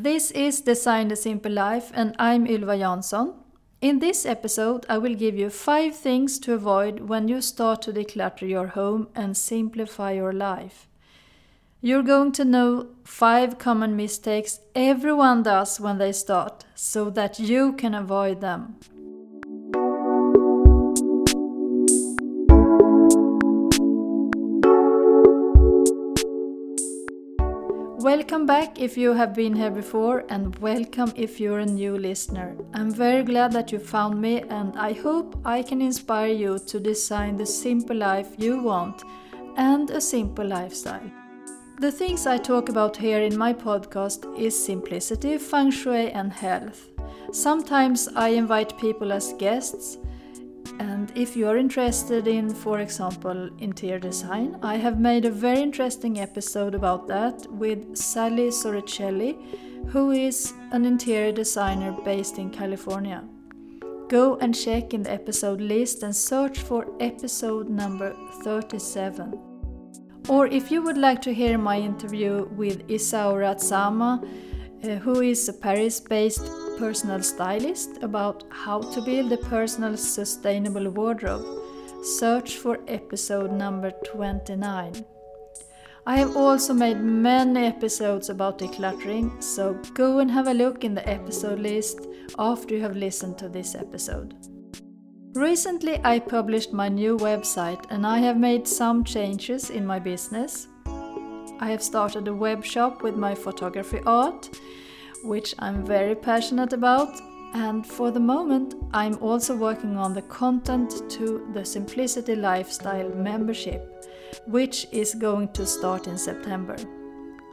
This is Design the Simple Life, and I'm Ylva Jansson. In this episode, I will give you five things to avoid when you start to declutter your home and simplify your life. You're going to know five common mistakes everyone does when they start, so that you can avoid them. Welcome back if you have been here before, and welcome if you're a new listener. I'm very glad that you found me, and I hope I can inspire you to design the simple life you want and a simple lifestyle. The things I talk about here in my podcast is simplicity, feng shui, and health. Sometimes I invite people as guests and if you are interested in, for example, interior design, I have made a very interesting episode about that with Sally Soricelli, who is an interior designer based in California. Go and check in the episode list and search for episode number 37. Or if you would like to hear my interview with Isaura Tsama, uh, who is a Paris based personal stylist about how to build a personal sustainable wardrobe, search for episode number 29. I have also made many episodes about decluttering, so go and have a look in the episode list after you have listened to this episode. Recently, I published my new website and I have made some changes in my business. I have started a web shop with my photography art which I'm very passionate about. And for the moment, I'm also working on the content to the Simplicity Lifestyle membership, which is going to start in September.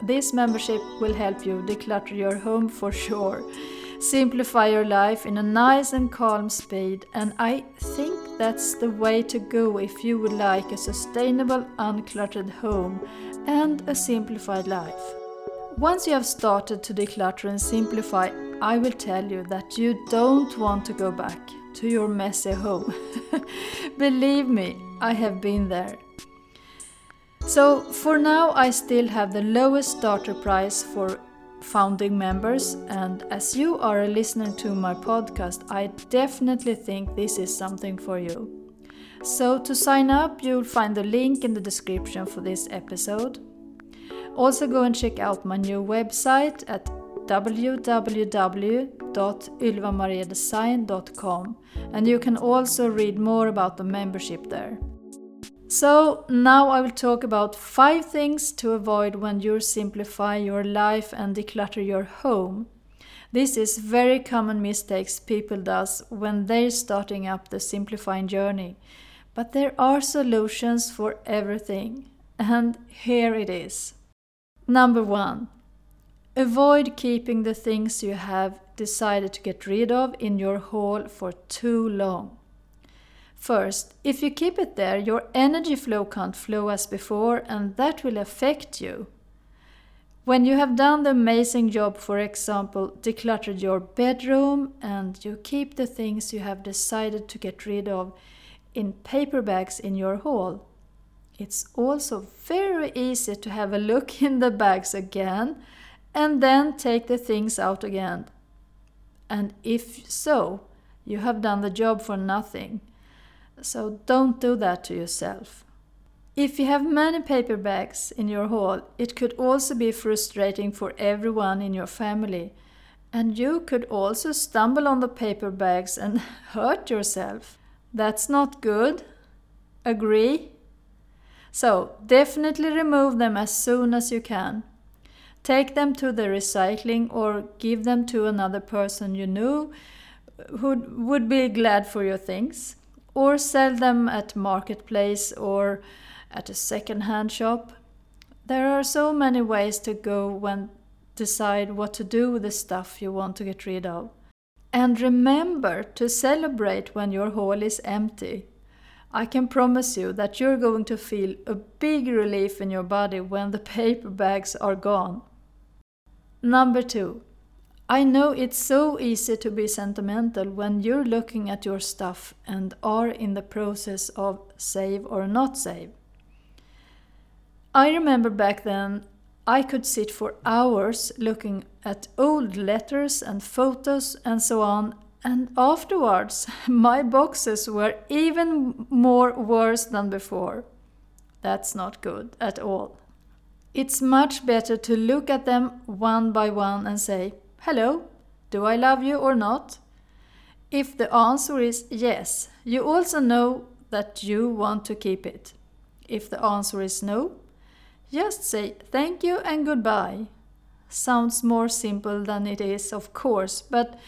This membership will help you declutter your home for sure, simplify your life in a nice and calm speed, and I think that's the way to go if you would like a sustainable, uncluttered home and a simplified life. Once you have started to declutter and simplify, I will tell you that you don't want to go back to your messy home. Believe me, I have been there. So, for now, I still have the lowest starter price for founding members, and as you are a listener to my podcast, I definitely think this is something for you. So, to sign up, you'll find the link in the description for this episode. Also, go and check out my new website at www.ylvamariadesign.com and you can also read more about the membership there. So, now I will talk about 5 things to avoid when you simplify your life and declutter your home. This is very common mistakes people does when they're starting up the simplifying journey. But there are solutions for everything. And here it is. Number one, avoid keeping the things you have decided to get rid of in your hall for too long. First, if you keep it there, your energy flow can't flow as before, and that will affect you. When you have done the amazing job, for example, decluttered your bedroom, and you keep the things you have decided to get rid of in paper bags in your hall, it's also very easy to have a look in the bags again and then take the things out again. And if so, you have done the job for nothing. So don't do that to yourself. If you have many paper bags in your hall, it could also be frustrating for everyone in your family. And you could also stumble on the paper bags and hurt yourself. That's not good. Agree? So definitely remove them as soon as you can. Take them to the recycling or give them to another person you know who would be glad for your things. Or sell them at marketplace or at a second-hand shop. There are so many ways to go when decide what to do with the stuff you want to get rid of. And remember to celebrate when your hall is empty. I can promise you that you're going to feel a big relief in your body when the paper bags are gone. Number two, I know it's so easy to be sentimental when you're looking at your stuff and are in the process of save or not save. I remember back then I could sit for hours looking at old letters and photos and so on, and afterwards my boxes were even more worse than before. That's not good at all. It's much better to look at them one by one and say, Hello, do I love you or not? If the answer is yes, you also know that you want to keep it. If the answer is no, just say thank you and goodbye. Sounds more simple than it is, of course, but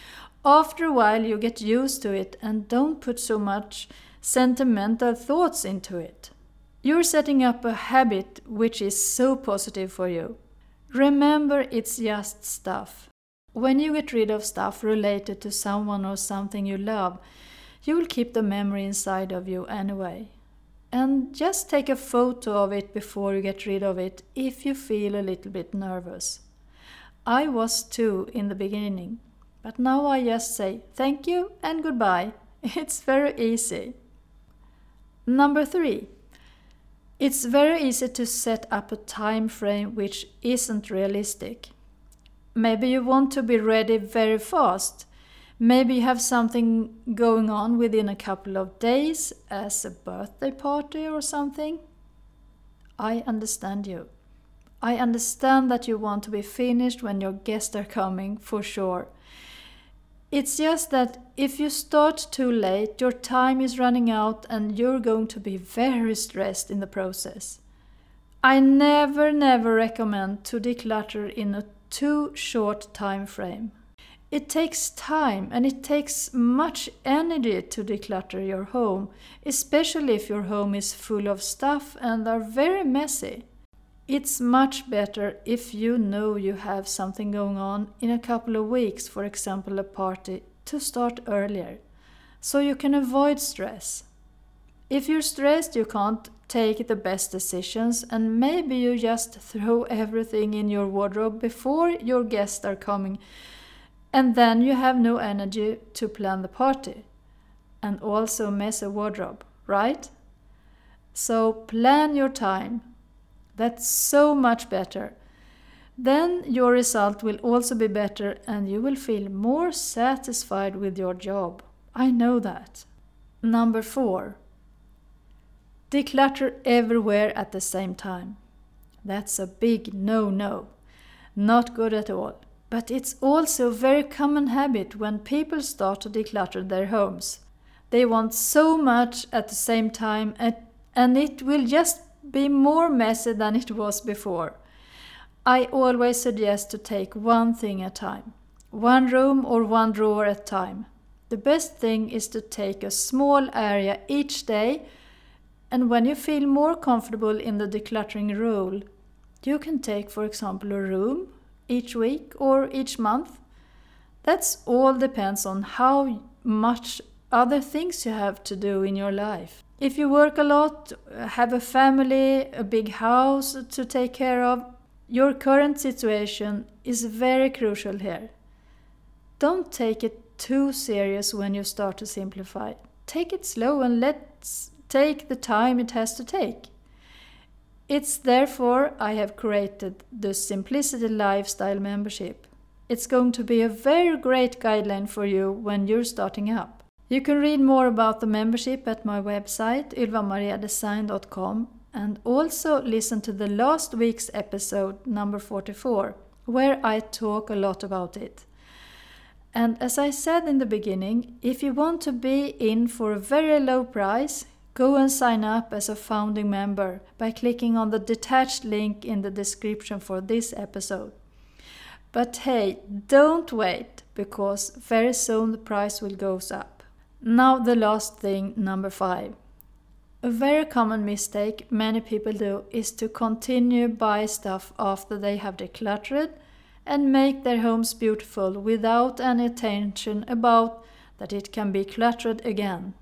after a while you get used to it and don't put so much sentimental thoughts into it. You're setting up a habit which is so positive for you. Remember, it's just stuff. When you get rid of stuff related to someone or something you love, you will keep the memory inside of you anyway. And just take a photo of it before you get rid of it if you feel a little bit nervous. I was too in the beginning, but now I just say thank you and goodbye. It's very easy. Number three, it's very easy to set up a time frame which isn't realistic. Maybe you want to be ready very fast Maybe you have something going on within a couple of days as a birthday party or something. I understand you. I understand that you want to be finished when your guests are coming, for sure. It's just that if you start too late, your time is running out and you're going to be very stressed in the process. I never, never recommend to declutter in a too short time frame. It takes time and it takes much energy to declutter your home, especially if your home is full of stuff and are very messy. It's much better if you know you have something going on in a couple of weeks, for example, a party, to start earlier, so you can avoid stress. If you're stressed, you can't take the best decisions, and maybe you just throw everything in your wardrobe before your guests are coming and then you have no energy to plan the party and also mess a wardrobe, right? So plan your time. That's so much better. Then your result will also be better and you will feel more satisfied with your job. I know that. Number four, declutter everywhere at the same time. That's a big no no. Not good at all. But it's also a very common habit when people start to declutter their homes. They want so much at the same time, and it will just be more messy than it was before. I always suggest to take one thing at a time, one room or one drawer at a time. The best thing is to take a small area each day, and when you feel more comfortable in the decluttering role, you can take, for example, a room each week or each month. That's all depends on how much other things you have to do in your life. If you work a lot, have a family, a big house to take care of, your current situation is very crucial here. Don't take it too serious when you start to simplify. Take it slow and let's take the time it has to take. It's therefore I have created the Simplicity Lifestyle membership. It's going to be a very great guideline for you when you're starting up. You can read more about the membership at my website ylvamariadesign.com and also listen to the last week's episode number 44 where I talk a lot about it. And as I said in the beginning, if you want to be in for a very low price, Go and sign up as a founding member by clicking on the detached link in the description for this episode. But hey, don't wait because very soon the price will go up. Now the last thing, number 5. A very common mistake many people do is to continue buy stuff after they have decluttered and make their homes beautiful without any attention about that it can be cluttered again.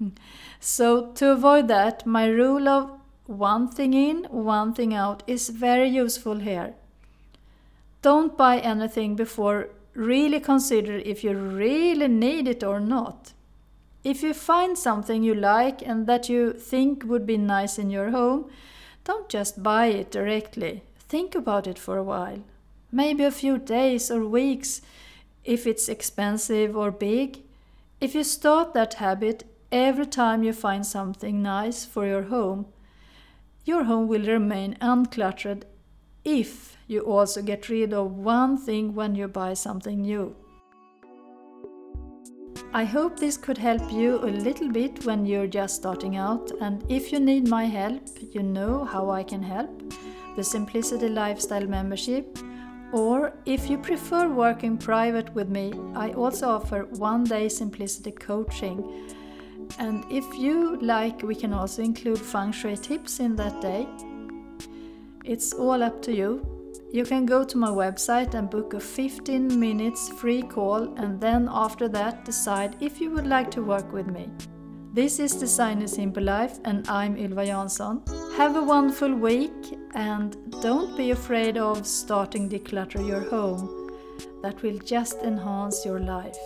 so to avoid that, my rule of one thing in, one thing out is very useful here. Don't buy anything before really consider if you really need it or not. If you find something you like and that you think would be nice in your home, don't just buy it directly. think about it for a while. Maybe a few days or weeks if it's expensive or big. If you start that habit every time you find something nice for your home, your home will remain uncluttered if you also get rid of one thing when you buy something new. I hope this could help you a little bit when you're just starting out, and if you need my help, you know how I can help the Simplicity Lifestyle membership. Or if you prefer working private with me, I also offer one day simplicity coaching. And if you like, we can also include feng shui tips in that day. It's all up to you. You can go to my website and book a 15 minutes free call, and then after that, decide if you would like to work with me. This is Design a Simple Life, and I'm Ylva Jansson. Have a wonderful week, and don't be afraid of starting declutter your home. That will just enhance your life.